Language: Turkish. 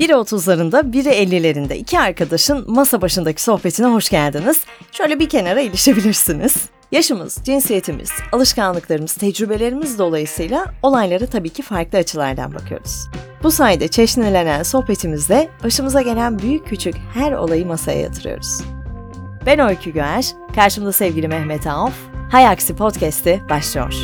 Biri 30'larında, biri 50'lerinde iki arkadaşın masa başındaki sohbetine hoş geldiniz. Şöyle bir kenara ilişebilirsiniz. Yaşımız, cinsiyetimiz, alışkanlıklarımız, tecrübelerimiz dolayısıyla olaylara tabii ki farklı açılardan bakıyoruz. Bu sayede çeşnilenen sohbetimizde başımıza gelen büyük küçük her olayı masaya yatırıyoruz. Ben Öykü Güer, karşımda sevgili Mehmet Aof, Hay Aksi Podcast'i başlıyor.